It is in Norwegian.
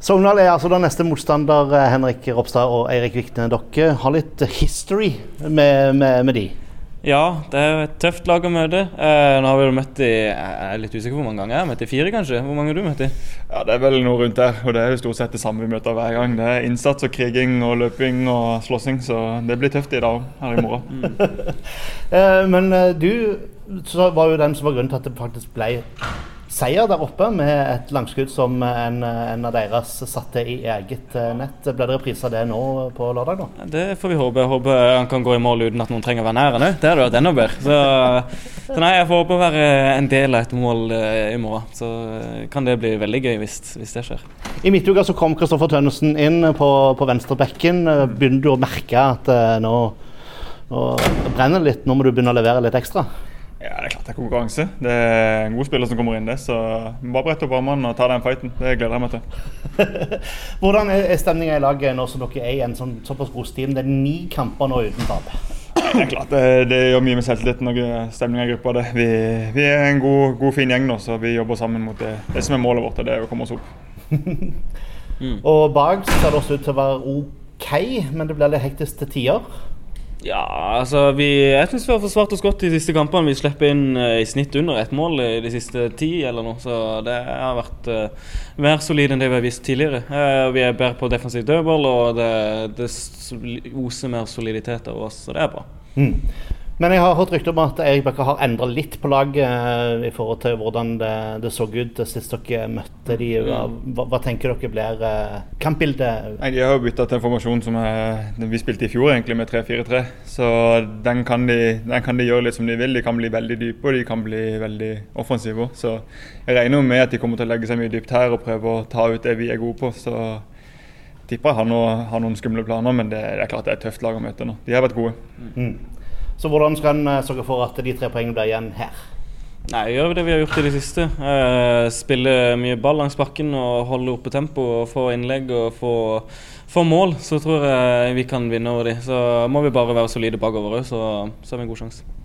Sogndal er altså den neste motstander, eh, Henrik Ropstad og Eirik Vikne. Dere har litt history med, med, med de. Ja, det er et tøft lag å møte. Eh, nå har vi jo møtt de Jeg er litt usikker på hvor mange ganger. Jeg har møtt de fire, kanskje. Hvor mange har du møtt de? Ja, Det er vel noe rundt der. Og det er jo stort sett det samme vi møter hver gang. Det er innsats og kriging og løping og slåssing, så det blir tøft i dag her i morgen. Mm. eh, men du, du var jo den som var grunnen til at det faktisk ble seier der oppe med et langskudd som en, en av deres satte i eget eh, nett. Blir det reprise av det nå på lørdag? da? Det får vi håpe. Jeg håper han kan gå i mål uten at noen trenger å være nær han Det hadde vært enda bedre. Så, så nei, jeg får håpe å være en del av et mål eh, i morgen. Så eh, kan det bli veldig gøy hvis, hvis det skjer. I midtuka så kom Kristoffer Tønnesen inn på, på venstrebekken. Begynner du å merke at nå, nå brenner det litt? Nå må du begynne å levere litt ekstra? Ja, Det er klart det er konkurranse. Det er en god spiller som kommer inn. det, så Bare brett opp armene og ta den fighten. Det gleder jeg meg til. Hvordan er stemninga i laget nå som dere er i en sånn, såpass god stim? Det er ni kamper nå uten tap. Det er klart, det, det gjør mye med selvtilliten og stemninga i gruppa. Vi, vi, er en god, god, fin gjeng nå, så vi jobber sammen mot det, det som er målet vårt. Det er å komme oss opp. mm. Og bak ser det også ut til å være OK, men det blir litt hektisk til tider. Ja, altså vi, Jeg syns vi har forsvart oss godt de siste kampene. Vi slipper inn uh, i snitt under ett mål i de siste ti eller noe. Så det har vært uh, mer solid enn det vi har vist tidligere. Uh, vi er bedre på defensiv dødball, og det, det oser mer soliditet av oss, så det er bra. Mm. Men jeg har hørt rykter om at Erik Bakke har endra litt på laget uh, i forhold til hvordan det, det så ut sist dere møtte de. Mm. Hva, hva tenker dere blir uh, kampbildet? Nei, de har jo bytta til en formasjon som er, vi spilte i fjor, egentlig med 3-4-3. Så den kan, de, den kan, de, gjøre litt som de vil. De kan bli veldig dype og de kan bli veldig offensive. Så jeg regner med at de kommer til å legge seg mye dypt her og prøve å ta ut det vi er gode på. Så tipper jeg har, noe, har noen skumle planer, men det, det, er klart det er et tøft lag å møte nå. De har vært gode. Mm. Så hvordan skal en eh, sørge for at de tre poengene blir igjen her? Nei, Gjør det vi har gjort i det siste. Eh, spille mye ball langs bakken og holde oppe tempo og få innlegg og få, få, mål. Så tror jeg vi kan vinne over de. Så må vi bare være solide bakover òg, så, så har vi en god sjanse.